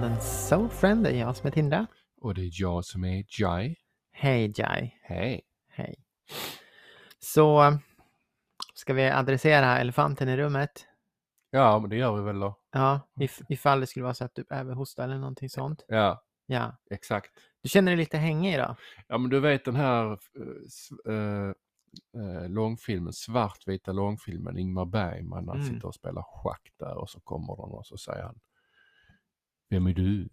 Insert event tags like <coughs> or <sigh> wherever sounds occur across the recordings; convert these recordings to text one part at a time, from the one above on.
Podden Soul Friend. Det är jag som är Tindra. Och det är jag som är Jai. Hej Jai. Hej. Hej. Så ska vi adressera elefanten i rummet? Ja, men det gör vi väl då. Ja, if, ifall det skulle vara så att du behöver hosta eller någonting sånt. Ja, Ja. exakt. Du känner dig lite hängig idag? Ja, men du vet den här eh, eh, långfilmen, svartvita långfilmen, Ingmar Bergman, han Mm. sitter och spelar schack där och så kommer någon och så säger han Vem är du?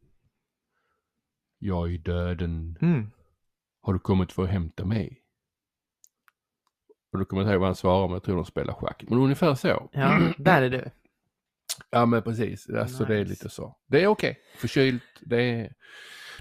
Jag är döden. Mm. Har du kommit för att hämta mig? Och då kommer jag inte ihåg vad han svarar, men jag tror de spelar schack. Men ungefär så. Ja, där är du. Ja men precis, alltså det är Nice. lite så. Det är okej, förkylt, det är...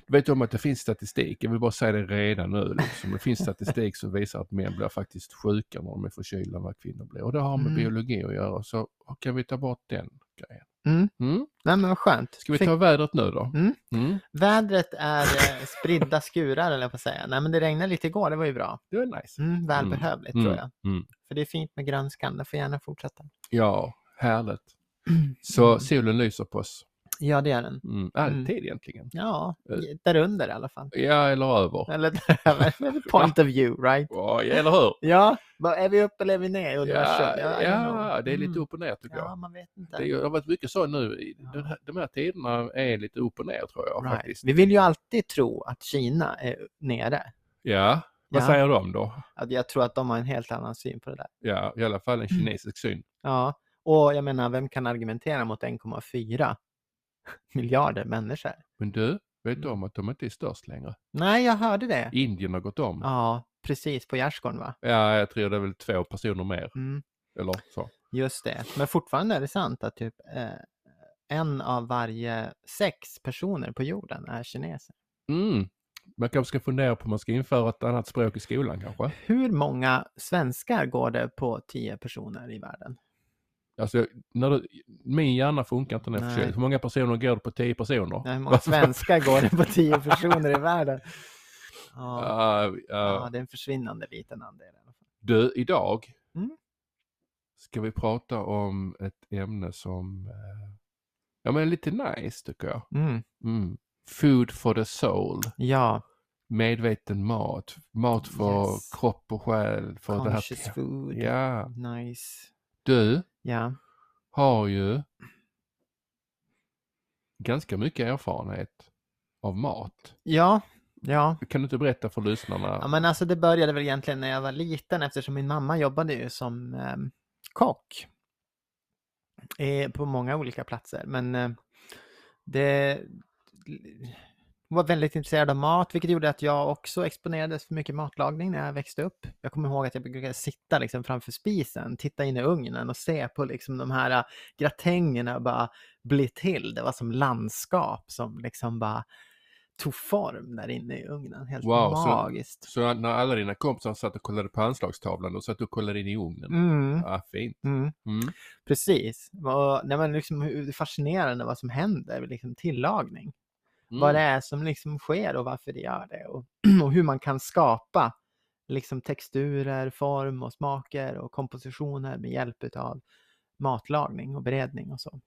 Du vet om att det finns statistik, jag vill bara säga det redan nu. Liksom. Det finns statistik som visar att män blir faktiskt sjuka när de är förkylda än vad kvinnor blir. Och det har med Mm. biologi att göra, så kan vi ta bort den grejen. Mm. Mm? Nej men vad skönt. Ska vi Fick- ta vädret nu då? Mm. Mm. Vädret är eh, <laughs> spridda skurar eller på att säga. Nej men det regnade lite igår, det var ju bra. Det är nice. Mm, välbehövligt tror jag. Mm. För det är fint med grönskan, det får gärna fortsätta. Ja, härligt. <clears throat> Så Mm. solen lyser på oss. Ja det är den. Mm. Alltid egentligen. Ja, Eh. där under i alla fall. Ja, eller över. Eller över. <laughs> point of view, right? Ja, eller hur? <laughs> Ja, är vi uppe eller är vi ner? Ja, ja, det är lite Mm. upp och ner tycker jag. Ja, man vet inte. Det har varit mycket så nu. Ja. De här tiderna är lite upp och ner tror jag right. faktiskt. Vi vill ju alltid tro att Kina är nere. Ja, vad Ja. säger de då? Att jag tror att de har en helt annan syn på det där. Ja, i alla fall en kinesisk syn. Ja, och jag menar, vem kan argumentera mot 1,4 <laughs> miljarder människor? Men du, vet du Mm. om att de inte är störst längre? Nej, jag hörde det. Indien har gått om. Ja, precis på gärdsgården va? Ja, jag tror det är väl två personer mer. Mm, Eller så. just det. Men fortfarande är det sant att typ eh, en av varje sex personer på jorden är kineser. Mm. Man kanske ska fundera på om man ska införa ett annat språk i skolan kanske. Hur många svenskar går det på 10 personer i världen? Alltså, när du, min hjärna funkar inte när jag är förkyld. Hur många personer går det på tio personer? Nej, hur många svenskar <laughs> går det på 10 personer i världen? Ja, Ja, ja. ja, det är en försvinnande liten andel. Du, idag Mm. ska vi prata om ett ämne som eh, ja, men lite nice tycker jag. Mm. Mm. Food for the soul. Ja, Medveten mat. Mat för Yes. kropp och själ. För det här. conscious food. Ja, Nice. du Ja. har ju ganska mycket erfarenhet av mat. Ja, ja. Kan du inte berätta för lyssnarna? Ja, men alltså det började väl egentligen när jag var liten eftersom min mamma jobbade ju som eh, kock. Eh, på många olika platser. Men eh, det var väldigt intresserad av mat, vilket gjorde att jag också exponerades för mycket matlagning när jag växte upp. Jag kommer ihåg att jag brukade sitta liksom framför spisen, titta in i ugnen och se på liksom de här äh, gratängerna bara bli till. Det var som landskap som liksom bara tog form där inne i ugnen. Helt Wow, så- magiskt. Så när alla dina kompisar satt och kollade på anslagstavlan, då satt du och kollade in i ugnen? Mm, Ja, fint. mm. Mm. Precis. Och, nej, men liksom, det är fascinerande vad som händer vid liksom, tillagning. Mm. Vad det är som liksom sker och varför det gör det. Och, <clears throat> och hur man kan skapa liksom, texturer, form och smaker och kompositioner med hjälp av matlagning och beredning och så.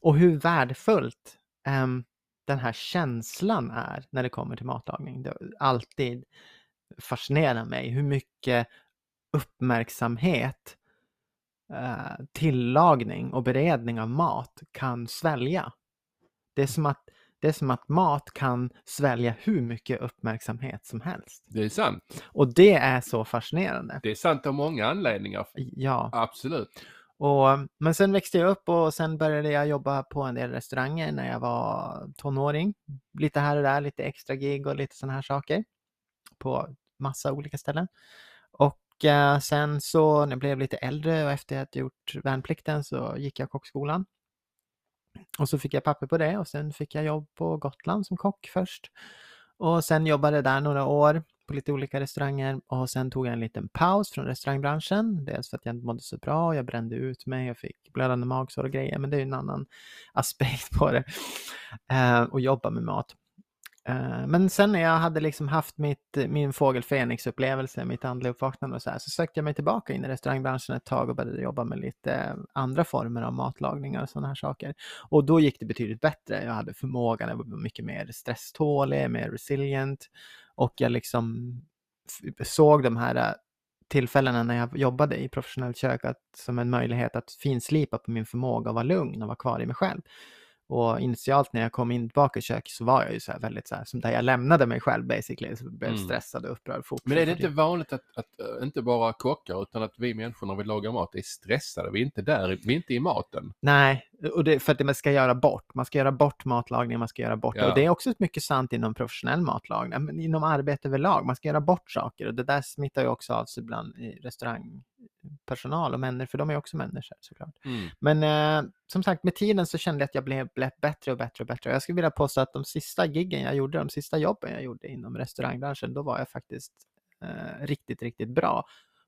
Och hur värdefullt ehm, den här känslan är när det kommer till matlagning. Det alltid fascinerar mig hur mycket uppmärksamhet eh, tillagning och beredning av mat kan svälja. Det är, som att, det är som att mat kan svälja hur mycket uppmärksamhet som helst. Det är sant. Och det är så fascinerande. Det är sant av många anledningar. Ja, Absolut. och, men sen växte jag upp och sen började jag jobba på en del restauranger när jag var tonåring. Lite här och där, lite extra gig och lite sådana här saker. På massa olika ställen. Och eh, sen så när jag blev lite äldre och efter att jag gjort värnplikten så gick jag kockskolan. Och så fick jag papper på det och sen fick jag jobb på Gotland som kock först. Och sen jobbade jag där några år på lite olika restauranger och sen tog jag en liten paus från restaurangbranschen. Dels för att jag inte mådde så bra, jag brände ut mig, jag fick blödande magsår och grejer, men det är ju en annan <laughs> aspekt på det. Eh, och jobba med mat. Eh, men sen när jag hade liksom haft mitt, min fågel Fenix-upplevelse, mitt andliga uppvaknande och så här, så sökte jag mig tillbaka in i restaurangbranschen ett tag och började jobba med lite eh, andra former av matlagningar och sådana här saker. Och då gick det betydligt bättre. Jag hade förmågan, jag var mycket mer stresstålig, mer resilient och jag liksom såg de här eh, tillfällena när jag jobbade i professionellt kök att, som en möjlighet att finslipa på min förmåga att vara lugn och vara kvar i mig själv. Och initialt när jag kom in tillbaka i köket så var jag ju så här väldigt så här, som där jag lämnade mig själv basically, så blev Mm. stressad och upprörd fort. Men är det inte vanligt att, att äh, inte bara kockar utan att vi människor när vi lagar mat är stressade? Vi är inte där, vi är inte i maten. Nej, och det, för att det man ska göra bort. Man ska göra bort matlagning, man ska göra bort Ja. Och det är också mycket sant inom professionell matlagning, men inom arbete överlag. Man ska göra bort saker och det där smittar ju också av sig bland i restaurangpersonal och människor, för de är också människor såklart. Mm. Men eh, som sagt, med tiden så kände jag att jag blev, blev bättre och bättre och bättre. Jag skulle vilja påstå att de sista giggen jag gjorde, de sista jobben jag gjorde inom restaurangbranschen, då var jag faktiskt eh, riktigt, riktigt bra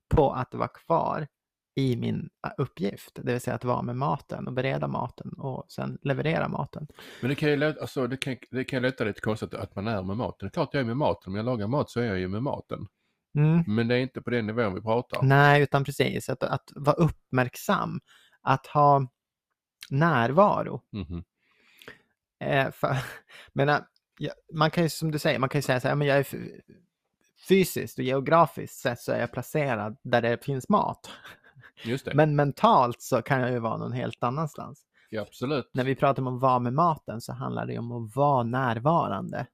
på att vara kvar i min eh, uppgift, det vill säga att vara med maten och bereda maten och sen leverera maten. Men det kan ju låta, alltså, det kan, det kan låta lite konstigt att man är med maten. Det är klart jag är med maten, om jag lagar mat så är jag ju med maten. Mm. Men det är inte på den nivån vi pratar. Nej, utan precis att, att vara uppmärksam, att ha närvaro. Mhm. Eh, för, <laughs> menar, ja, man kan ju som du säger, man kan ju säga så här, men jag är fysiskt och geografiskt sett så är jag placerad där det finns mat. Just det, Men mentalt så kan jag ju vara någon helt annanstans. ja, absolut. När vi pratar om att vara med maten så handlar det ju om att vara närvarande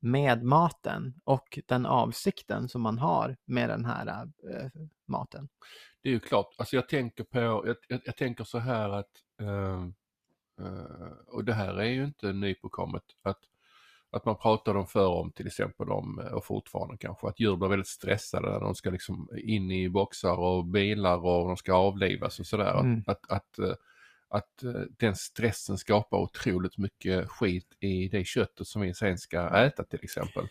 med maten och den avsikten som man har med den här eh, maten. Det är ju klart, alltså jag tänker på, jag, jag, jag tänker så här att, eh, och det här är ju inte nypåkommet, att, att man pratar om förr om till exempel om, eh, och fortfarande kanske, att djur blir väldigt stressade när de ska liksom in i boxar och bilar och de ska avlivas och sådär. Mm. Att, att, att, att eh, den stressen skapar otroligt mycket skit i det köttet som vi sen ska äta till exempel.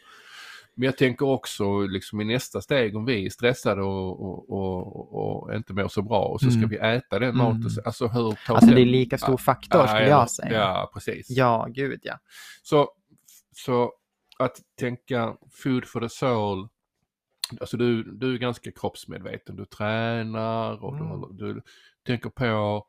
Men jag tänker också liksom i nästa steg om vi är stressade och, och, och, och inte mår så bra och så ska Mm. vi äta den Mm. maten. Alltså hur tar Alltså den- det är lika stor faktor skulle ja, jag säga. Ja, precis. Ja, gud ja. Så, så att tänka food for the soul. Alltså du, du är ganska kroppsmedveten. Du tränar och Mm. du, du tänker på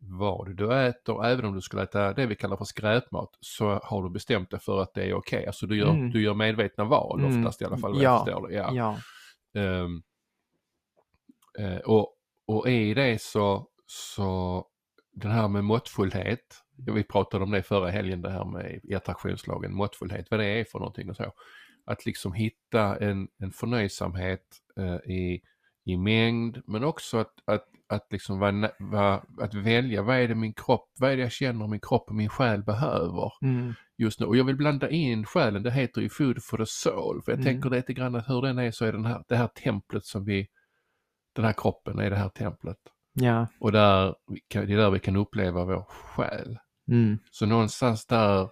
vad du äter. Även om du skulle äta det vi kallar för skräpmat så har du bestämt dig för att det är okej. Alltså du gör, Mm. du gör medvetna val Mm. oftast i alla fall. Ja. Förstår. Ja. Ja. Ehm, eh, och, och i det så, så den här med måttfullhet, vi pratade om det förra helgen det här med i attraktionslagen, måttfullhet, vad det är för någonting och så. Att liksom hitta en, en förnöjsamhet eh, i, i mängd men också att, att, att liksom vara, vara, att välja vad är det min kropp, vad är det jag känner min kropp och min själ behöver Mm. just nu. Och jag vill blanda in själen, det heter ju Food for the Soul. För jag Mm. tänker lite grann att hur den är så är den här, det här templet som vi, den här kroppen är det här templet. Ja. Och där, det är där vi kan uppleva vår själ. Mm. Så någonstans där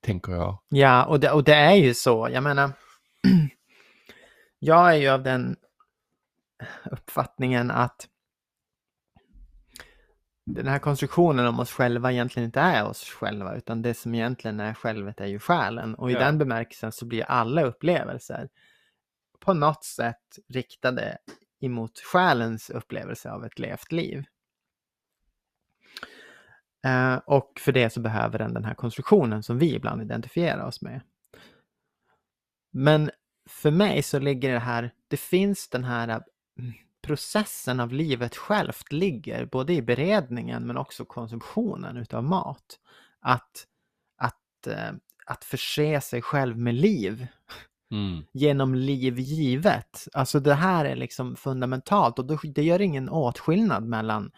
tänker jag. Ja, och det, och det är ju så. Jag menar, <clears throat> jag är ju av den uppfattningen att den här konstruktionen om oss själva egentligen inte är oss själva, utan det som egentligen är självet är ju själen. Och i Ja. den bemärkelsen så blir alla upplevelser på något sätt riktade emot själens upplevelse av ett levt liv. Eh, och för det så behöver den den här konstruktionen som vi ibland identifierar oss med. Men för mig så ligger det här, det finns den här processen av livet självt ligger både i beredningen men också konsumtionen utav mat. Att, att, eh, att förse sig själv med liv Mm. genom liv givet. Alltså det här är liksom fundamentalt och det gör ingen åtskillnad mellan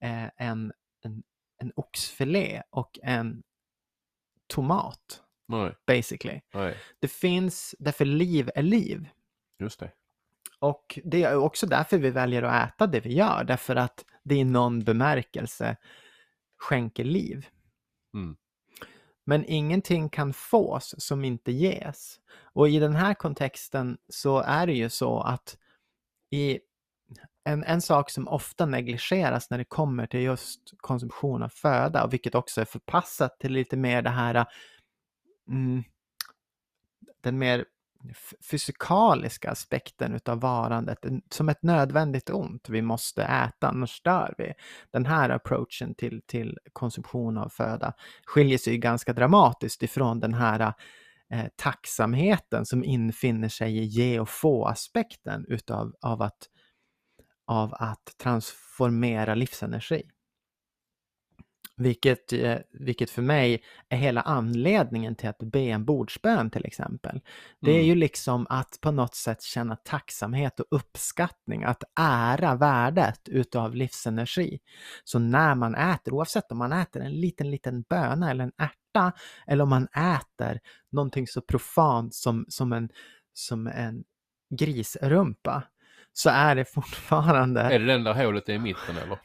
eh, en, en, en oxfilé och en tomat, Nej, basically. nej, Det finns, därför liv är liv. just det. Och det är också därför vi väljer att äta det vi gör, därför att det i någon bemärkelse skänker liv. Mm. Men ingenting kan fås som inte ges. Och i den här kontexten så är det ju så att i en, en sak som ofta negligeras när det kommer till just konsumtion av föda, och vilket också är förpassat till lite mer det här mm, den mer fysikaliska aspekten utav varandet som ett nödvändigt ont. Vi måste äta, annars dör vi. Den här approachen till, till konsumtion av föda skiljer sig ganska dramatiskt ifrån den här eh, tacksamheten som infinner sig i ge och få-aspekten utav av att, av att transformera livsenergi. Vilket, eh, vilket för mig är hela anledningen till att be en bordsbön till exempel. Det är Mm. ju liksom att på något sätt känna tacksamhet och uppskattning, att ära värdet utav livsenergi. Så när man äter, oavsett om man äter en liten, liten böna eller en ärta, eller om man äter någonting så profant som, som, en, som en grisrumpa, så är det fortfarande... Är det den där hålet i mitten eller?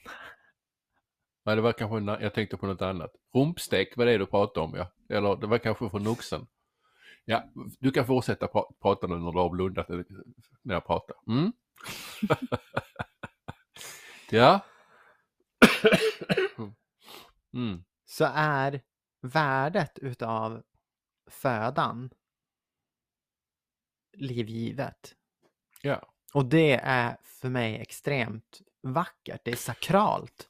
Nej, det var kanske, en- jag tänkte på något annat. Rumpstek var det du pratade om ja. Eller det var kanske från oxen. Ja, du kan fortsätta pra- prata nu när du har blundat eh, när jag pratar. Mm? <laughs> ja. <coughs> mm. så är värdet utav födan livgivet. Ja. Och det är för mig extremt vackert. Det är sakralt.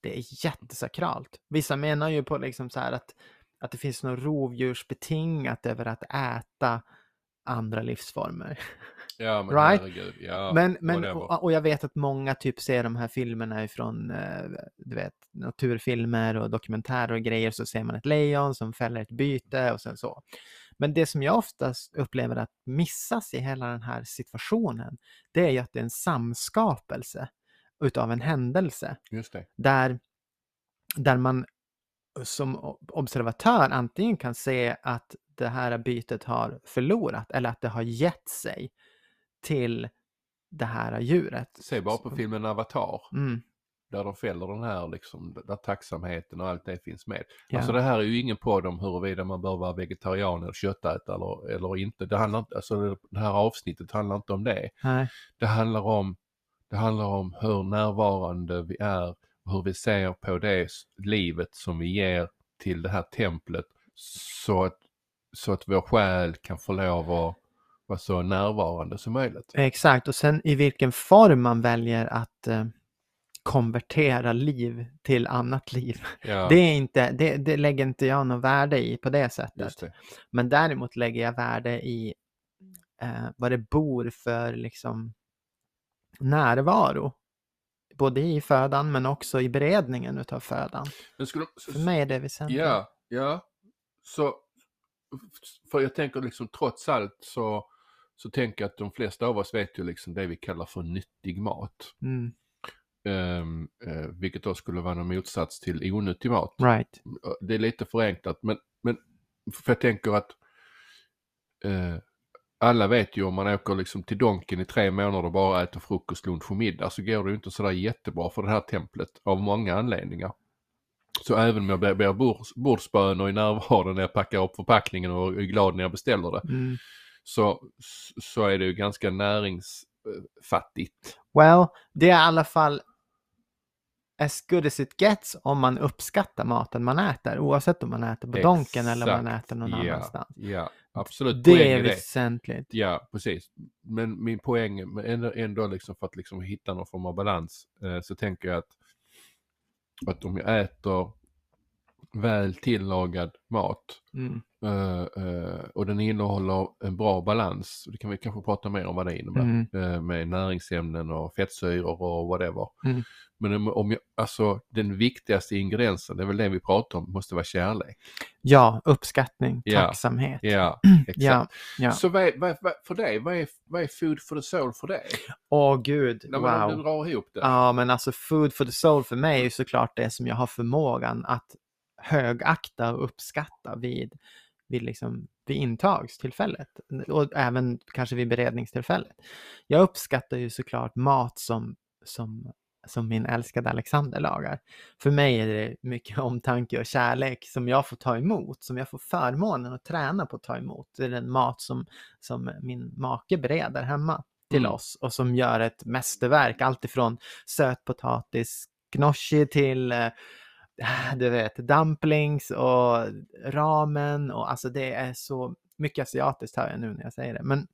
Det är jättesakralt. Vissa menar ju på liksom så här att, att det finns något rovdjursbetingat över att äta andra livsformer. Ja, men <laughs> Right? herregud. Ja, men, men, och, och jag vet att många typ ser de här filmerna ifrån eh, du vet, naturfilmer och dokumentärer och grejer så ser man ett lejon som fäller ett byte och sen så. Men det som jag oftast upplever att missas i hela den här situationen, det är ju att det är en samskapelse utav en händelse där, där man som observatör antingen kan se att det här bytet har förlorat eller att det har gett sig till det här djuret. Se bara på filmen Avatar. Mm, Där de fäller den här liksom, där tacksamheten och allt det finns med. ja. Alltså det här är ju ingen podd om huruvida man bör vara vegetarian eller köttätare eller, eller inte. Det, handlar inte, alltså det här avsnittet handlar inte om det. Nej. Det handlar om, det handlar om hur närvarande vi är och hur vi ser på det livet som vi ger till det här templet så att, så att vår själ kan få lov att vara så närvarande som möjligt. Exakt, och sen i vilken form man väljer att eh, konvertera liv till annat liv. Ja, Det, är inte, det, det lägger inte jag något värde i på det sättet. det. Men däremot lägger jag värde i eh, vad det bor för liksom närvaro. Både i födan men också i beredningen utav födan. Men skulle, För mig är det väsentligt. Ja, ja. Så, för jag tänker liksom trots allt så, så tänker jag att de flesta av oss vet ju liksom det vi kallar för nyttig mat. Mm, Ehm, eh, vilket då skulle vara någon motsats till onyttig mat. right. Det är lite förenklat men, men för jag tänker att eh, alla vet ju om man åker liksom till Donken i tre månader och bara äter frukost, lunch och middag så går det ju inte sådär jättebra för det här templet av många anledningar. Så även om jag ber, ber bords, bordsbönor i närvaro när jag packar upp förpackningen och är glad när jag beställer det Mm. så, så är det ju ganska näringsfattigt. Well, det är i alla fall as good as it gets om man uppskattar maten man äter, oavsett om man äter på Donken eller om man Exakt. äter någon ja, annanstans. Ja, absolut. Det Poäng är det. väsentligt. Ja, precis. Men min poäng, ändå, ändå liksom för att liksom hitta någon form av balans, eh, så tänker jag att, att om jag äter väl tillagad mat Mm. eh, eh, och den innehåller en bra balans, det kan vi kanske prata mer om vad det innebär, Mm. eh, med näringsämnen och fettsyror och whatever. Mm. Men om, jag, alltså den viktigaste ingrediensen, det är väl det vi pratar om, måste vara kärlek. Ja, uppskattning, Ja. tacksamhet. Ja, <clears throat> exakt. Ja, ja. Så vad vad, vad, för dig, vad är, vad är food for the soul för dig? Åh gud, När man om du wow. drar ihop det. Ja, men alltså food for the soul för mig är ju såklart det som jag har förmågan att högakta och uppskatta vid, vid, liksom, vid intagstillfället och även kanske vid beredningstillfället. Jag uppskattar ju såklart mat som, som, som min älskade Alexander lagar. För mig är det mycket <laughs> omtanke och kärlek som jag får ta emot, som jag får förmånen att träna på att ta emot. Det är den mat som, som min make bereder hemma till Mm. oss och som gör ett mästerverk, alltifrån sötpotatis gnocchi till eh, du vet, dumplings och ramen och alltså det är så mycket asiatiskt hör jag nu när jag säger det. Men,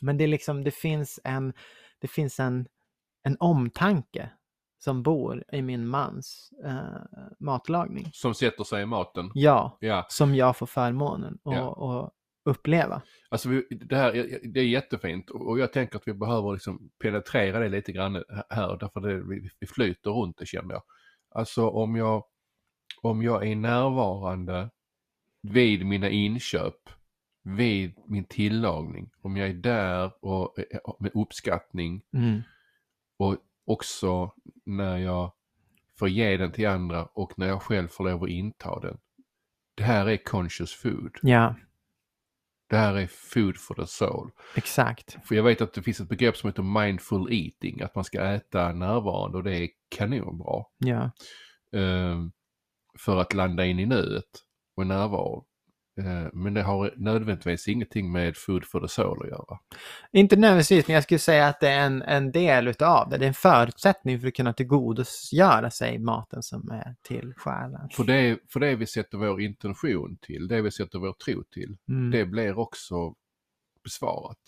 men det är liksom, det finns en, det finns en, en omtanke som bor i min mans eh, matlagning. Som sätter sig i maten. Ja, Ja, som jag får förmånen att Ja. uppleva. alltså det här det är jättefint och jag tänker att vi behöver liksom penetrera det lite grann här därför det, vi, flyter runt det känner jag. Alltså om jag, om jag är närvarande vid mina inköp, vid min tillagning, om jag är där och eh, med uppskattning Mm. Och också när jag får ge den till andra och när jag själv får lov att inta den. Det här är conscious food. Ja, Det här är food for the soul. exakt. För jag vet att det finns ett begrepp som heter mindful eating, att man ska äta närvarande och det är kanonbra. Ja, Ehm, för att landa in i nuet och närvaro. Ehm, men det har nödvändigtvis ingenting med food for the soul att göra. inte nödvändigtvis, men jag skulle säga att det är en, en del utav det. Det är en förutsättning för att kunna tillgodogöra sig maten som är till själen. För det, för det vi sätter vår intention till, det vi sätter vår tro till, Mm. det blir också besvarat.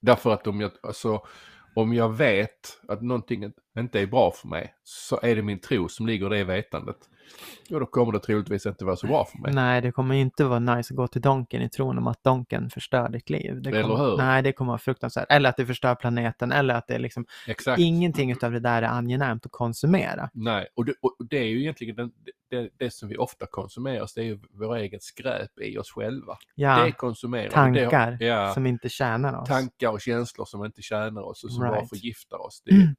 Därför att om jag, alltså, om jag vet att någonting inte är bra för mig så är det min tro som ligger i det vetandet. Och då kommer det troligtvis inte vara så bra för mig. Nej, det kommer inte vara nice att gå till Donken i tron om att Donken förstör ditt liv. Det Eller kommer, hur? Nej, det kommer vara fruktansvärt. Eller att det förstör planeten, eller att det är liksom Exakt. ingenting utav det där är angenämt att konsumera. Nej, och det, och det är ju egentligen den, det, det som vi ofta konsumerar, det är ju vår eget skräp i oss själva. Ja, det konsumerar tankar det, ja, som inte tjänar oss. tankar och känslor som inte tjänar oss och som bara Right. förgiftar oss. Det,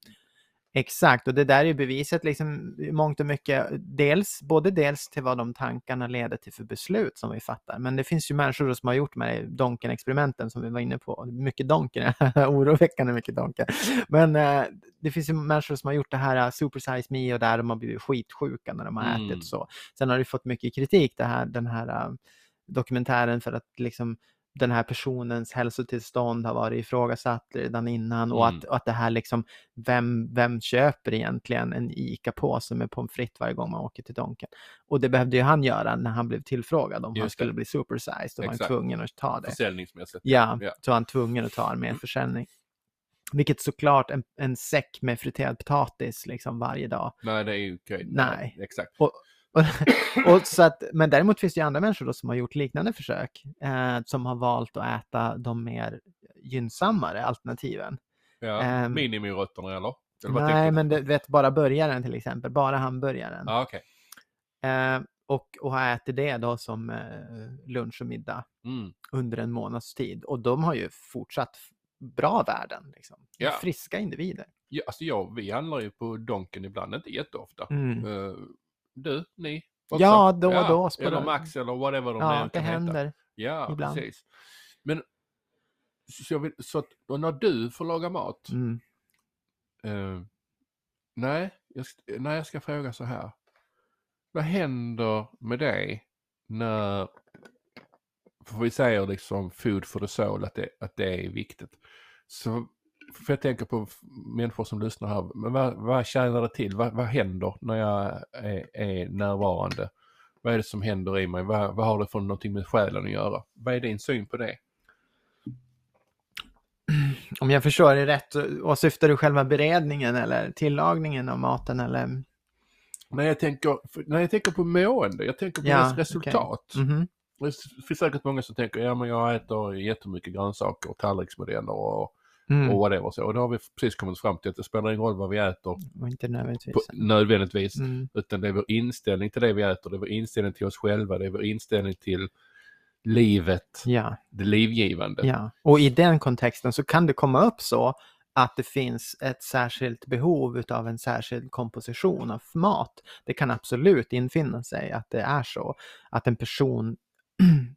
Exakt, och det där är ju beviset liksom mångt och mycket, dels, både dels till vad de tankarna leder till för beslut som vi fattar, men det finns ju människor som har gjort med Donken-experimenten som vi var inne på, mycket Donken, <laughs> oroväckande mycket Donken, men eh, det finns ju människor som har gjort det här eh, Super Size Me och där de har blivit skitsjuka när de har Mm. ätit så. Sen har det fått mycket kritik, det här, den här eh, dokumentären för att liksom den här personens hälsotillstånd har varit ifrågasatt redan innan och, Mm. att, och att det här liksom, vem, vem köper egentligen en ICA-påse med pommes frites varje gång man åker till Donken? Och det behövde ju han göra när han blev tillfrågad om han Just det. skulle bli supersized och var han tvungen att ta det. försäljningsmässigt. Ja, Ja. så han tvungen att ta en mer försäljning. Vilket såklart en, en säck med friterad potatis liksom varje dag. Nej, det är ju okej. Nej. Exakt. Och, och så att, men däremot finns det ju andra människor då som har gjort liknande försök. Eh, som har valt att äta de mer gynnsammare alternativen. Ja. Ehm, Minimirötterna eller? eller Nej, men du vet bara burgaren till exempel, bara hamburgaren. Ja, okej. Eh, och, och har ätit det då som eh, lunch och middag Mm. under en månads tid. Och de har ju fortsatt bra värden. Liksom. Ja. Friska individer. Ja, alltså jag, vi handlar ju på Donken ibland, inte jätteofta. Mm. Eh, du, ni? också? Ja, då och då spelar- Eller Max eller whatever de Ja, det kan heta. händer. Ja, ibland. precis. Men så, jag vill, så att, och när du får laga mat, Mm. eh, nej, jag, nej, jag ska fråga så här. Vad händer med dig när, för vi säger liksom food for the soul, att det, att det är viktigt. Så för jag tänker på människor som lyssnar här, men vad, vad tjänar det till? Vad, vad händer när jag är, är närvarande? Vad är det som händer i mig? Vad, vad har det för någonting med själen att göra? Vad är din syn på det? <clears throat> Om jag förstår det rätt, och syftar du själva beredningen eller tillagningen av maten eller? När jag tänker, när jag tänker på mående, jag tänker på Ja, res- resultat. Mhm. Det finns säkert många som tänker, ja men jag äter jättemycket grönsaker och tallriksmodeller och, Mm. och whatever. Så, och då har vi precis kommit fram till att det spelar ingen roll vad vi äter Och inte nödvändigtvis. på, nödvändigtvis. Mm. Utan det är vår inställning till det vi äter, det är vår inställning till oss själva, det är vår inställning till livet, Ja, det livgivande. ja. Och i den kontexten så kan det komma upp så att det finns ett särskilt behov av en särskild komposition av mat. Det kan absolut infinna sig att det är så. Att en person <clears throat>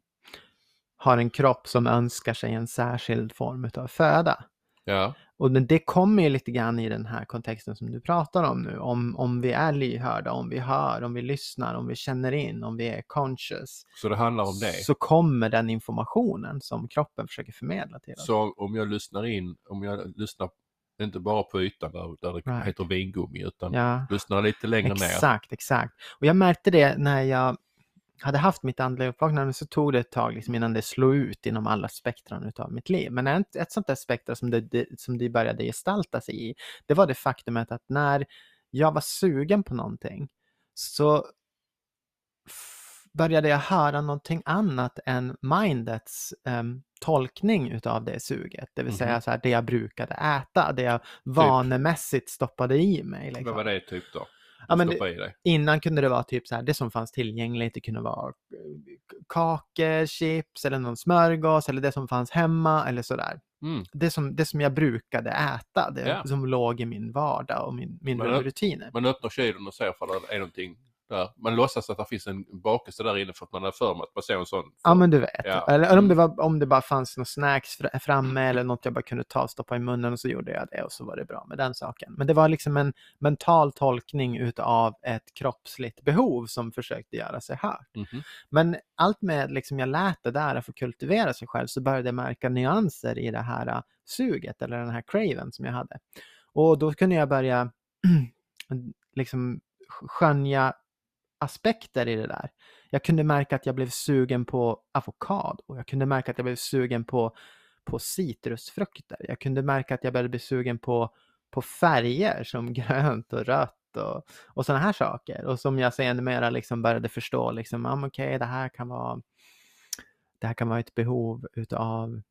har en kropp som önskar sig en särskild form av föda. Ja, Och men det kommer ju lite grann i den här kontexten som du pratar om nu. Om, om vi är lyhörda, om vi hör, om vi lyssnar, om vi känner in, om vi är conscious. så det handlar om det. Så kommer den informationen som kroppen försöker förmedla till oss. Så om jag lyssnar in, om jag lyssnar inte bara på ytan där, där det Right. heter vingummi utan Ja. lyssna lite längre ner. Exakt, exakt. Och jag märkte det när jag hade haft mitt andliga uppvaknande så tog det ett tag liksom innan det slog ut inom alla spektran utav mitt liv. Men ett, ett sånt där spektra som det, det, som det började gestalta sig i, det var det faktumet att när jag var sugen på någonting så började jag höra någonting annat än mindets em, tolkning utav det suget. Det vill säga Mhm. så här, det jag brukade äta, det jag vanemässigt stoppade i mig. Liksom. Vad var det typ då? Ja, men det-? Innan kunde det vara typ så här, det som fanns tillgängligt, det kunde vara eh, kakor, chips eller någon smörgås eller det som fanns hemma eller sådär. Mm. Det som, det som jag brukade äta, det Ja. som låg i min vardag och min, min Men- rutiner. Man öppnar kylen och ser för det är någonting där. Man låtsas att det finns en bakelse där inne för att man har för mig att man såg en sån. Ja men du vet. Ja. Eller, om, det Mm. var, om det bara fanns några snacks fr- framme eller något jag bara kunde ta och stoppa i munnen och så gjorde jag det och så var det bra med den saken. Men det var liksom en mental tolkning utav ett kroppsligt behov som försökte göra sig hört. Mhm. Men allt med liksom jag lät det där få kultivera sig själv så började jag märka nyanser i det här äh, suget eller den här craven som jag hade. Och då kunde jag börja <clears throat> liksom skönja aspekter i det där. Jag kunde märka att jag blev sugen på avokado. Jag kunde märka att jag blev sugen på, på citrusfrukter. Jag kunde märka att jag började bli sugen på, på färger som <laughs> grönt och rött och, och sådana här saker. Och som jag senare liksom började förstå, liksom, ah, okej, det här kan vara det här kan vara ett behov utav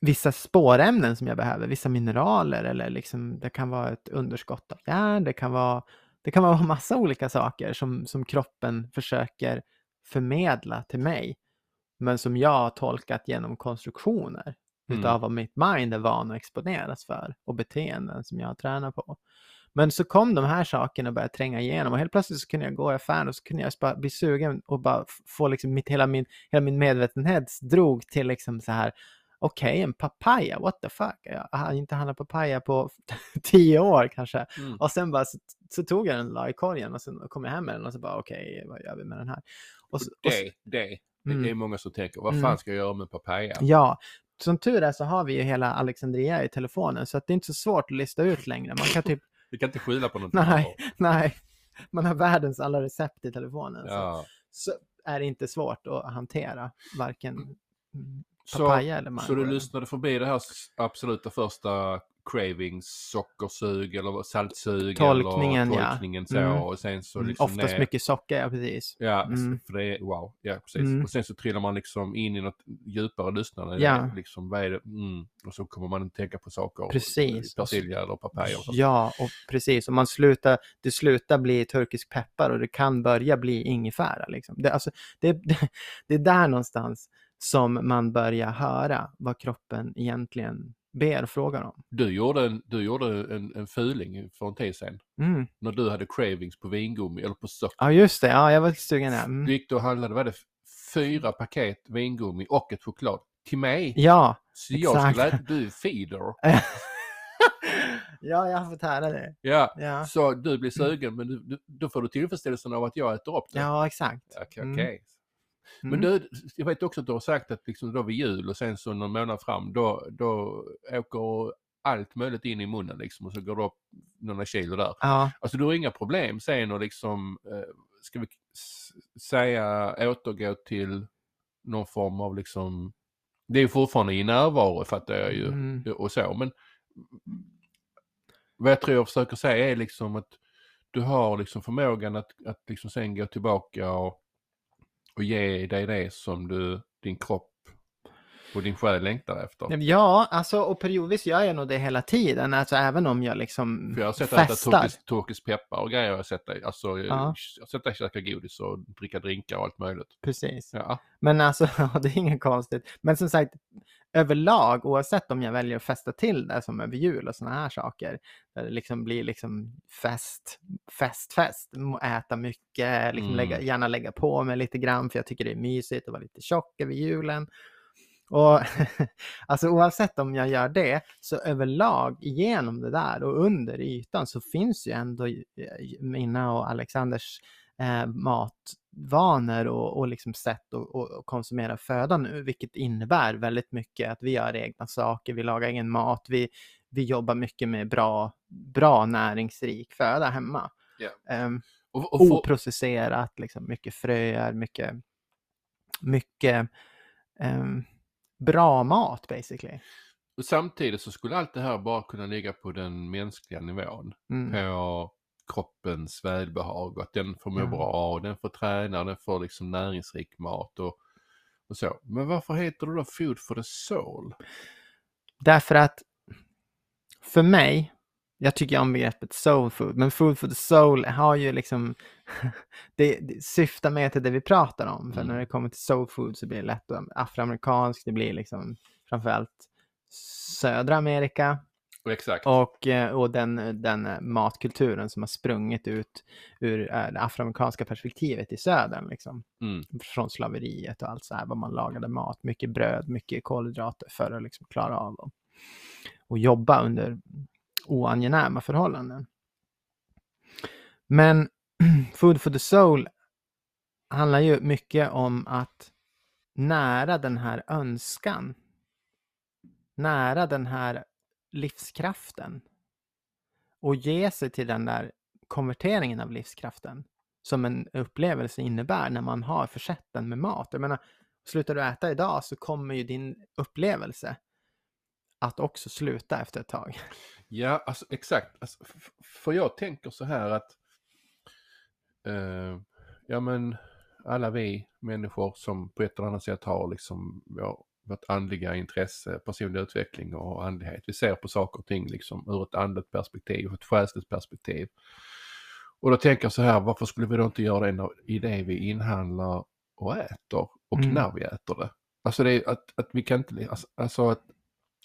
vissa spårämnen som jag behöver, vissa mineraler eller liksom det kan vara ett underskott av järn, det kan vara det kan vara <laughs> massa olika saker som, som kroppen försöker förmedla till mig. Men som jag har tolkat genom konstruktioner Mm. utav vad mitt mind är van att exponeras för och beteenden som jag tränar på. Men så kom de här sakerna och började tränga igenom och helt plötsligt så kunde jag gå i affären och så kunde jag bara bli sugen och bara få liksom mitt, hela min, hela min medvetenhet drog till liksom så här okej, en papaya, what the fuck? Jag har inte handlat papaya på <laughs> tio år kanske. Mm. Och sen bara så, så tog jag den la i korgen och sen kom jag hem med den och så bara okej, vad gör vi med den här? Och så, och så, Det, det. Mm. Det är många som tänker, vad Mm. fan ska jag göra med papaya? ja, som tur är så har vi ju hela Alexandria i telefonen så att det är inte så svårt att lista ut längre. Man kan typ, <laughs> Vi kan inte skylla på någonting. nej, <laughs> nej, man har världens alla recept i telefonen. Så, Ja. så är det inte svårt att hantera varken mm, Så, papaya eller mango. så du lyssnade förbi det här absoluta första cravings, sockersug eller saltsug Tolkningen, eller ja. tolkningen så Mm. och sen så Mm, liksom Oftast ner. mycket socker, ja precis. Ja, Mm. för det är wow. Ja, precis. Mm. Och sen så trillar man liksom in i något djupare lyssnande. Ja. Är Liksom, vad är det? Mm. Och så kommer man att tänka på saker. Precis. Persilja eller papaya. Och så. Ja, och precis. Och man slutar, det slutar bli turkisk peppar och det kan börja bli ingefära. Liksom. Det, alltså, det, <laughs> det, det är där någonstans som man börjar höra vad kroppen egentligen ber och frågar om. Du gjorde, en, du gjorde en, en fuling för en tid sedan. Mm. När du hade cravings på vingummi eller på socker. Ja, just det. Ja, jag var lite sugen där. Mm. Du gick och handlade, vad det, fyra paket vingummi och ett choklad. Till mig. Ja. Så jag exakt. skulle äta, du är feeder. <laughs> ja, jag har fått höra det. Ja, Ja, så du blir sugen men du, du, då får du tillfredsställelsen av att jag äter upp det. ja exakt. Okej. Mm. Men Mm. du, jag vet också att du har sagt att liksom då vid jul och sen så någon månad fram då, då åker allt möjligt in i munnen liksom och så går det upp några kilo där. Ja, Alltså du har inga problem sen och liksom, eh, ska vi säga återgå till någon form av liksom, det är ju fortfarande i närvaro fattar jag ju mm. och så men vad jag tror jag försöker säga är liksom att du har liksom förmågan att, att liksom sen gå tillbaka och, och ge dig det som du, din kropp och din själ längtar efter. Ja, alltså och periodvis gör jag nog det hela tiden. Alltså även om jag liksom För jag har sett festar. turkisk, turkisk peppar och grejer. Jag har sett dig, alltså, jag Ja. har sett dig käka godis och dricka drinkar och allt möjligt. Precis. Ja. Men alltså, <laughs> det är inget konstigt. Men som sagt, överlag, oavsett om jag väljer att festa till det som över jul och sådana här saker, där det liksom blir liksom fest, fest, fest, äta mycket, liksom Mm. lägga, gärna lägga på mig lite grann för jag tycker det är mysigt att vara lite tjock över julen. Och <laughs> alltså oavsett om jag gör det, så överlag igenom det där och under ytan så finns ju ändå eh, mina och Alexanders eh, matvanor och, och liksom sätt att konsumera föda nu, vilket innebär väldigt mycket att vi gör egna saker, vi lagar egen mat, vi, vi jobbar mycket med bra, bra näringsrik föda hemma. Ja. Um, Och, och oprocesserat, liksom, mycket fröer, mycket, mycket ehm, bra mat basically. och samtidigt så skulle allt det här bara kunna ligga på den mänskliga nivån. Mm. På kroppens välbehag och att den får må Ja. bra och den får träna, den får liksom näringsrik mat och, och så. Men varför heter det då Food for the Soul? Därför att för mig, jag tycker om begreppet soul food, men food for the soul har ju liksom, <laughs> det, det syftar mer till det vi pratar om. För Mm. när det kommer till soul food så blir det lätt afroamerikanskt, det blir liksom framförallt södra Amerika Och exakt. och, eh, och den, den eh, matkulturen som har sprungit ut ur eh, det afroamerikanska perspektivet i södern. Liksom. Mm. Från slaveriet och allt så här, vad man lagade mat, mycket bröd, mycket kolhydrater för att liksom klara av och, och jobba under oangenäma förhållanden. Men <clears throat> Food for the Soul handlar ju mycket om att nära den här önskan, nära den här livskraften och ge sig till den där konverteringen av livskraften som en upplevelse innebär när man har försett den med mat. Jag menar, slutar du äta idag så kommer ju din upplevelse att också sluta efter ett tag. Ja, alltså exakt. Alltså, för jag tänker så här att eh, ja men alla vi människor som på ett eller annat sätt har liksom vår, vårt andliga intresse, personlig utveckling och andlighet. Vi ser på saker och ting liksom ur ett andligt perspektiv, ett själsligt perspektiv. Och då tänker jag så här, varför skulle vi då inte göra det i det vi inhandlar och äter och Mm. när vi äter det? Alltså det är att, att vi kan inte, alltså, alltså att,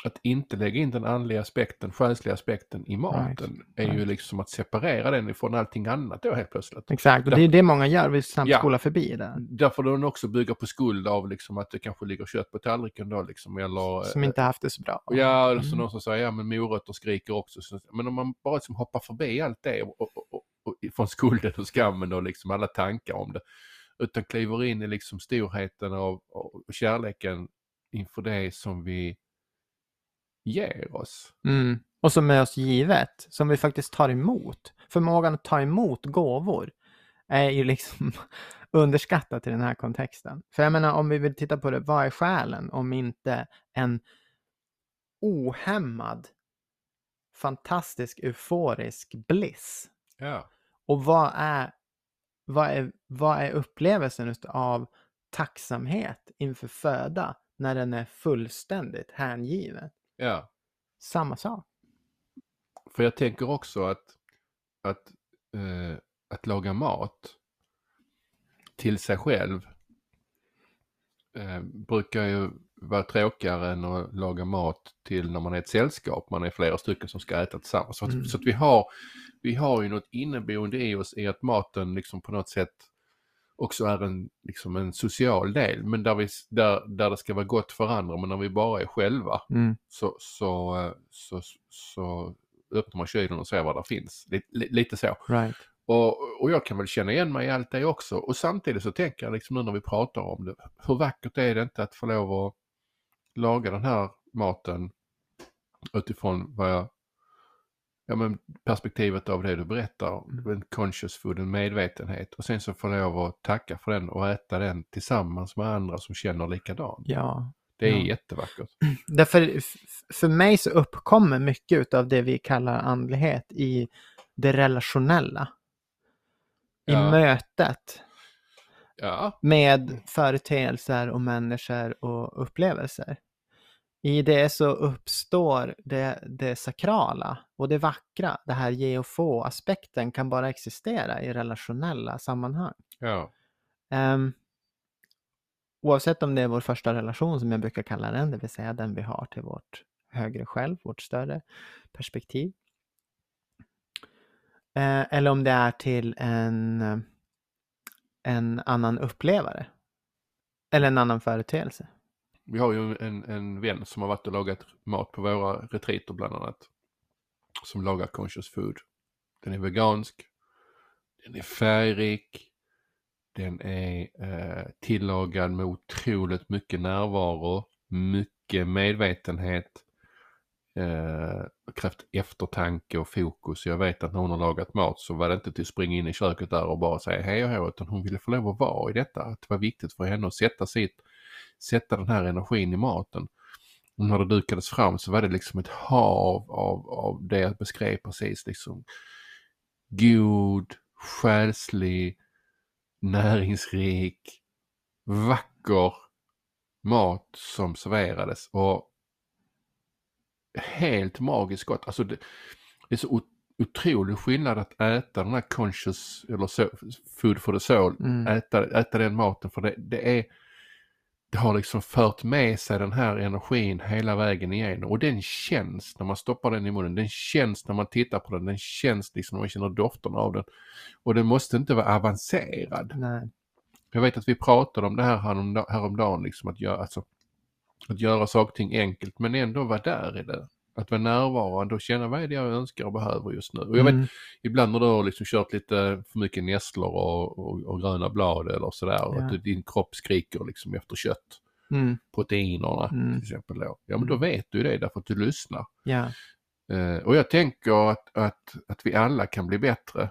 att inte lägga in den andliga aspekten, själsliga aspekten i maten är ju right. liksom att separera den ifrån allting annat då helt plötsligt. Exakt, och det är det många gör, vi snabbt Ja. spolar förbi det. Därför den också bygger på skuld av liksom att det kanske ligger kött på tallriken då liksom eller Som inte haft det så bra. Ja, eller så Mm. någon som säger ja men morötter skriker också. Så, men om man bara liksom hoppar förbi allt det och, och, och, och från skulden och skammen och liksom alla tankar om det. Utan kliver in i liksom storheten av och kärleken inför det som vi ger oss. Mm. Och som är oss givet, som vi faktiskt tar emot. Förmågan att ta emot gåvor är ju liksom <laughs> underskattat i den här kontexten. För jag menar, om vi vill titta på det, vad är själen om inte en ohämmad, fantastisk, euforisk bliss? Ja. Och vad är, vad är, vad är upplevelsen av tacksamhet inför föda när den är fullständigt hängiven? Ja. Samma sak. För jag tänker också att, att, eh, att laga mat till sig själv eh, brukar ju vara tråkigare än att laga mat till när man är ett sällskap. Man är flera stycken som ska äta tillsammans. Så att, Mm. så att vi, har, vi har ju något inneboende i oss i att maten liksom på något sätt också är en, liksom en social del. Men där, vi, där, där det ska vara gott för andra. Men när vi bara är själva Mm. så, så, eh, så, så öppnar man kylen och ser vad det finns. Lite, lite så. Right. Och, och jag kan väl känna igen mig i allt det också. Och samtidigt så tänker jag liksom nu när vi pratar om det. Hur vackert är det inte att få lov att laga den här maten utifrån vad jag, ja men perspektivet av det du berättar. En conscious food, en medvetenhet. Och sen så få lov att tacka för den och äta den tillsammans med andra som känner likadant. Ja. Det är Ja. jättevackert. <clears throat> Därför, för mig så uppkommer mycket av det vi kallar andlighet i det relationella. I Ja. mötet Ja, med företeelser och människor och upplevelser. I det så uppstår det, det sakrala och det vackra. Det här ge och få-aspekten kan bara existera i relationella sammanhang. ja, Ehm, oavsett om det är vår första relation som jag brukar kalla den, det vill säga den vi har till vårt högre själv, vårt större perspektiv. Eh, eller om det är till en, en annan upplevare. Eller en annan företeelse. Vi har ju en, en vän som har varit och lagat mat på våra retriter bland annat. Som lagar conscious food. Den är vegansk. Den är färgrik. Den är eh, tillagad med otroligt mycket närvaro. Mycket medvetenhet. eh, krävt eftertanke och fokus. Jag vet att när hon har lagat mat så var det inte till att springa in i köket där och bara säga hej och hå utan hon ville få lov att vara i detta. Att det var viktigt för henne att sätta, sitt, sätta den här energin i maten. Och när det dukades fram så var det liksom ett hav av, av det jag beskrev precis. Liksom god, själslig, näringsrik, vacker mat som serverades. Och helt magiskt gott. Alltså det, det är så otrolig skillnad att äta den här conscious eller so, food for the soul. Mm. Äta, äta den maten för det, det är det har liksom fört med sig den här energin hela vägen igenom och den känns när man stoppar den i munnen. Den känns när man tittar på den. Den känns liksom när man känner doften av den. Och den måste inte vara avancerad. Nej. Jag vet att vi pratade om det här häromdagen, liksom att göra, alltså, att göra saker och ting enkelt men ändå vara där i det. Att vara närvarande och känna vad är det jag önskar och behöver just nu. Och jag mm. vet, ibland när du har liksom kört lite för mycket nässlor och, och, och gröna blad eller sådär, ja. att din kropp skriker liksom efter kött. Mm. Proteinerna mm. till exempel då. Ja men då mm. vet du det därför att du lyssnar. Ja. Uh, och jag tänker att, att, att vi alla kan bli bättre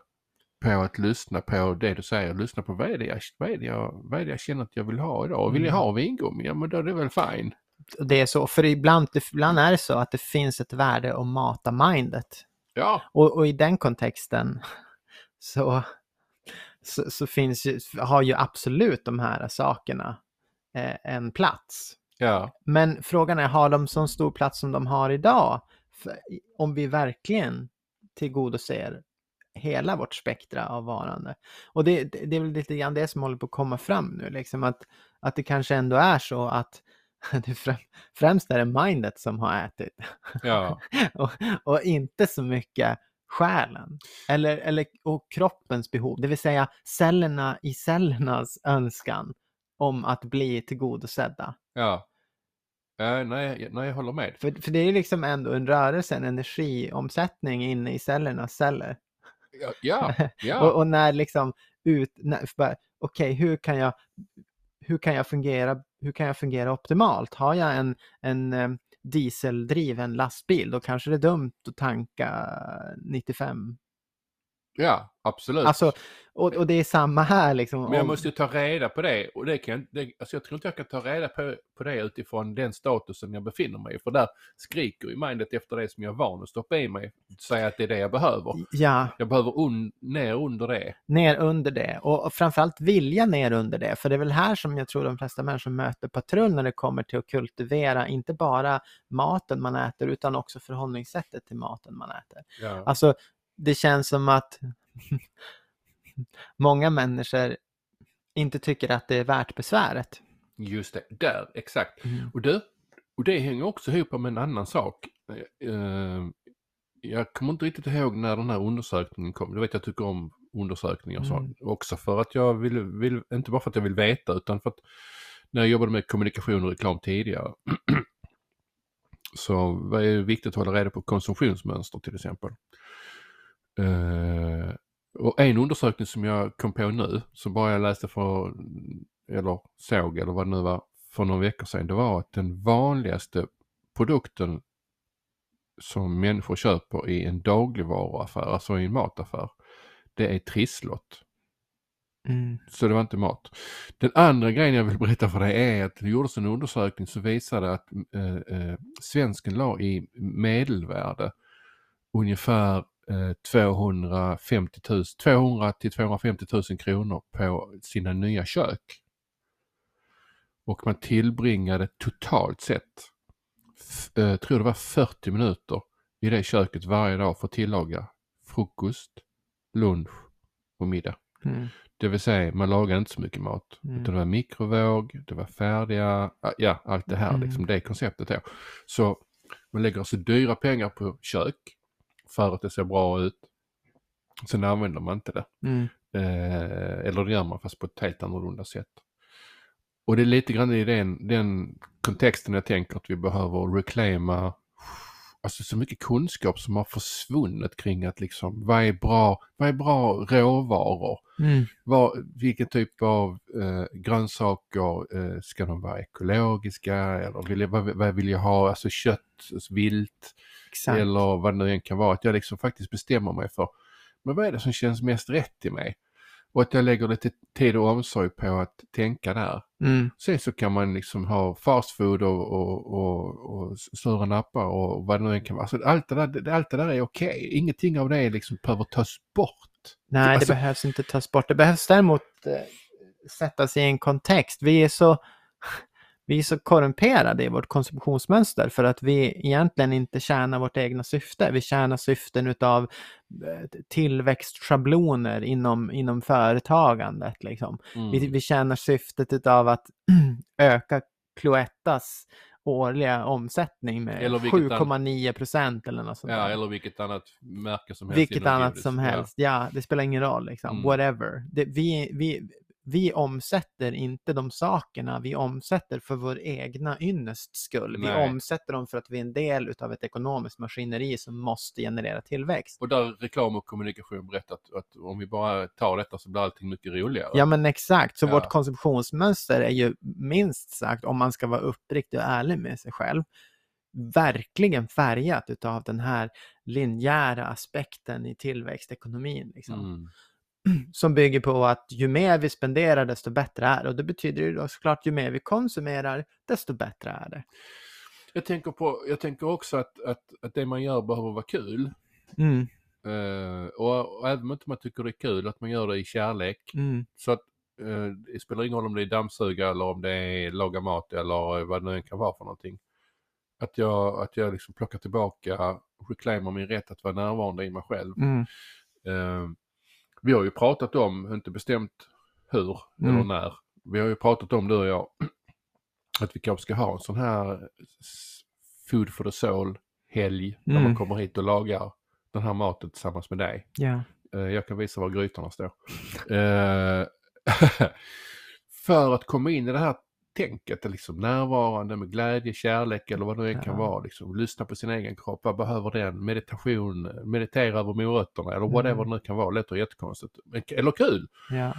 på att lyssna på det du säger, lyssna på vad är det jag, vad är det jag, vad är det jag känner att jag vill ha idag. Och vill jag mm. ha vingummi, ja men då är det väl fine det är så, för ibland, ibland är det så att det finns ett värde att mata mindet. Ja. Och, och i den kontexten <laughs> så, så, så, finns ju, har ju absolut de här sakerna eh, en plats. Ja. Men frågan är, har de så stor plats som de har idag? För, om vi verkligen tillgodoser hela vårt spektra av varande. Och det, det, det är väl lite grann det som håller på att komma fram nu, liksom att, att det kanske ändå är så att det främst är det mindet som har ätit. Ja. <laughs> och, och, inte så mycket själen eller, eller, och kroppens behov, det vill säga cellerna i cellernas önskan om att bli tillgodosedda. Ja. Uh, nej, nej, jag håller med. För, för det är liksom ändå en rörelse, en energiomsättning inne i cellernas celler. Ja, ja. <laughs> ja. och, och, när liksom ut, okej, okay, hur kan jag hur kan jag fungera, hur kan jag fungera optimalt? Har jag en, en eh, dieseldriven lastbil, då kanske det är dumt att tanka 95 Ja, absolut. Alltså, och, och det är samma här liksom. Men jag måste ju ta reda på det och det kan det, alltså jag tror inte jag kan ta reda på, på det utifrån den statusen jag befinner mig i. För där skriker ju mindet efter det som jag är van att stoppa i mig. Säga att det är det jag behöver. Ja. Jag behöver un, ner under det. Ner under det och framförallt vilja ner under det. För det är väl här som jag tror de flesta människor möter patrull när det kommer till att kultivera inte bara maten man äter utan också förhållningssättet till maten man äter. Ja. Alltså det känns som att <laughs> många människor inte tycker att det är värt besväret. Just det, där, exakt. Mm. Och, du, och det hänger också ihop med en annan sak. Uh, jag kommer inte riktigt ihåg när den här undersökningen kom. Du vet jag tycker om undersökningar och mm. sånt. Också för att jag vill, vill, inte bara för att jag vill veta utan för att när jag jobbade med kommunikation och reklam tidigare <clears throat> så var det viktigt att hålla reda på konsumtionsmönster till exempel. Uh, och en undersökning som jag kom på nu, som bara jag läste för, eller såg eller vad det nu var, för några veckor sedan, det var att den vanligaste produkten som människor köper i en dagligvaruaffär, alltså i en mataffär, det är trisslott. Mm. Så det var inte mat. Den andra grejen jag vill berätta för dig är att det gjordes en undersökning som visade att eh, eh, svensken la i medelvärde ungefär 250 000, 200 till 250 000 kronor på sina nya kök. Och man tillbringade totalt sett, äh, tror det var 40 minuter i det köket varje dag för att tillaga frukost, lunch och middag. Mm. Det vill säga man lagade inte så mycket mat. Mm. Utan det var mikrovåg, det var färdiga, ja allt det här mm. liksom, det konceptet då. Så man lägger alltså dyra pengar på kök för att det ser bra ut. Sen använder man inte det. Mm. Eh, eller det gör man fast på ett helt annorlunda sätt. Och det är lite grann i den, den kontexten jag tänker att vi behöver reclaima alltså så mycket kunskap som har försvunnit kring att liksom vad är bra, vad är bra råvaror? Mm. Vad, vilken typ av eh, grönsaker eh, ska de vara ekologiska eller vill jag, vad, vad vill jag ha, alltså kött, vilt Exakt. eller vad det nu än kan vara. Att jag liksom faktiskt bestämmer mig för, men vad är det som känns mest rätt i mig? Och att jag lägger lite tid och omsorg på att tänka där. Mm. Sen så kan man liksom ha fast food och, och, och, och sura nappar och vad det nu än kan vara. Alltså allt, det där, allt det där är okej. Ingenting av det liksom behöver tas bort. Nej, Alltså- det behövs inte tas bort. Det behövs däremot eh, sättas i en kontext. Vi är så vi är så korrumperade i vårt konsumtionsmönster för att vi egentligen inte tjänar vårt egna syfte. Vi tjänar syften utav eh, tillväxtschabloner inom, inom företagandet. Liksom. Mm. Vi, vi tjänar syftet utav att <clears throat> öka Cloettas årliga omsättning med Eller vilket annat- 7,9 procent eller något sånt Ja, eller vilket annat märke som helst. Vilket annat som Ja. helst. Ja. det spelar ingen roll. Liksom. Mm. Whatever. Det, vi, vi, vi omsätter inte de sakerna vi omsätter för vår egna ynnest skull. Vi Nej. omsätter dem för att vi är en del av ett ekonomiskt maskineri som måste generera tillväxt. Och där reklam och kommunikation berättat att om vi bara tar detta så blir allting mycket roligare. Ja men exakt, så Ja. vårt konsumtionsmönster är ju minst sagt, om man ska vara uppriktig och ärlig med sig själv, verkligen färgat utav den här linjära aspekten i tillväxtekonomin. Liksom. Mm. <clears throat> som bygger på att ju mer vi spenderar desto bättre är det. Och det betyder ju då såklart ju mer vi konsumerar desto bättre är det. Jag, tänker på, jag tänker också att, att, att det man gör behöver vara kul. Mm, Eh, och, och även om inte man tycker det är kul att man gör det i kärlek. mm, Så att eh, det spelar ingen roll om det är dammsuga eller om det är laga mat eller vad det nu kan vara för någonting. Att jag, att jag liksom plockar tillbaka, reclaimar min rätt att vara närvarande i mig själv. mm, Eh, vi har ju pratat om, inte bestämt hur Mm. eller när, vi har ju pratat om du och jag, <clears throat> att vi kanske ska ha en sån här Food for the Soul helg, när Mm. man kommer hit och lagar den här maten tillsammans med dig. Eh, jag kan visa var grytorna står. Eh, <laughs> för att komma in i det här tänket, liksom närvarande med glädje, kärlek eller vad det än kan Ja. vara. Liksom, lyssna på sin egen kropp, vad behöver den? Meditation, meditera över morötterna eller whatever Mm. det nu kan vara. Låter jättekonstigt. Eller kul! ja.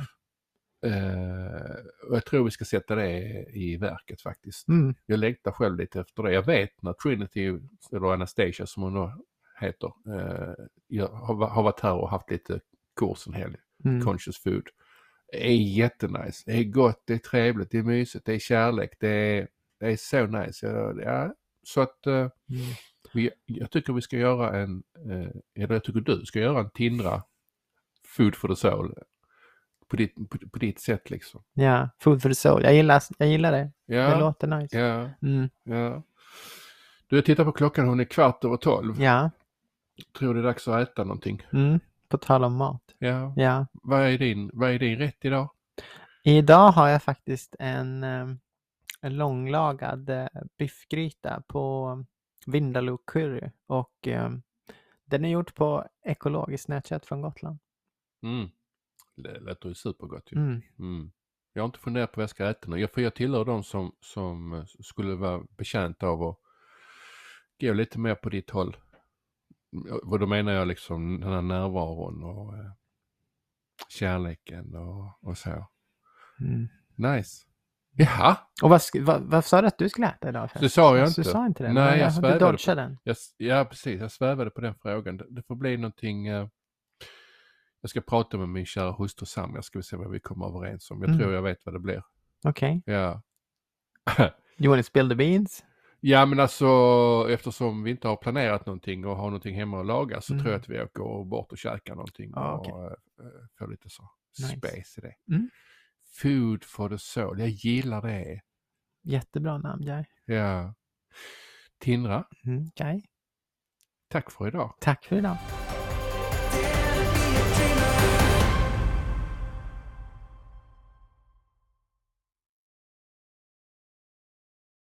Eh, och jag tror vi ska sätta det i verket faktiskt. Mm, Jag längtar själv lite efter det. Jag vet när Trinity, eller Anastasia som hon då heter, eh, jag har, har varit här och haft lite kurs en helg. mm, Conscious food. Det är jättenice. Det är gott, det är trevligt, det är mysigt, det är kärlek, det är, det är så nice. Ja, så att eh, mm. vi, jag tycker vi ska göra en, eh, eller jag tycker du ska göra en Tindra Food for the Soul. På ditt, på, på ditt sätt liksom. ja. Food for the soul. Jag gillar, jag gillar det. Det Ja, låter nice. ja, Mm, ja. Du, jag tittar på klockan, hon är kvart över tolv. ja. Tror det är dags att äta någonting. Mm. På tal om mat. Ja. Ja. Vad är din, vad är din rätt idag? Idag har jag faktiskt en, eh, en långlagad eh, biffgryta på Vindaloo curry och eh, den är gjord på ekologiskt nötkött från Gotland. Mm. Det låter ju supergott ju. Mm. Mm. Jag har inte funderat på vad jag ska äta nu. Jag, för jag tillhör de som, som skulle vara betjänt av att gå lite mer på ditt håll. Och då menar jag liksom den här närvaron och eh, kärleken och, och så. Mm. Nice. Jaha, Och vad, vad, vad sa du att du skulle äta idag? det sa jag inte. Du sa inte det? Nej, jag Du svävade på- dodgade den. Jag, ja, precis. Jag svävade på den frågan. Det, det får bli någonting... Eh, jag ska prata med min kära hustru Sam. Jag ska vi se vad vi kommer överens om. Jag Mm. tror jag vet vad det blir. Okej. Ja. <laughs> You wanna spill the beans? Ja men alltså eftersom vi inte har planerat någonting och har någonting hemma att laga så Mm. tror jag att vi åker bort och käkar någonting Ah, och okej. eh, eh, får lite så Nice. space i det. Mm. Food for the soul, jag gillar det. Jättebra namn, Jai. Ja. Tindra, Mm, okej. tack för idag. Tack för idag.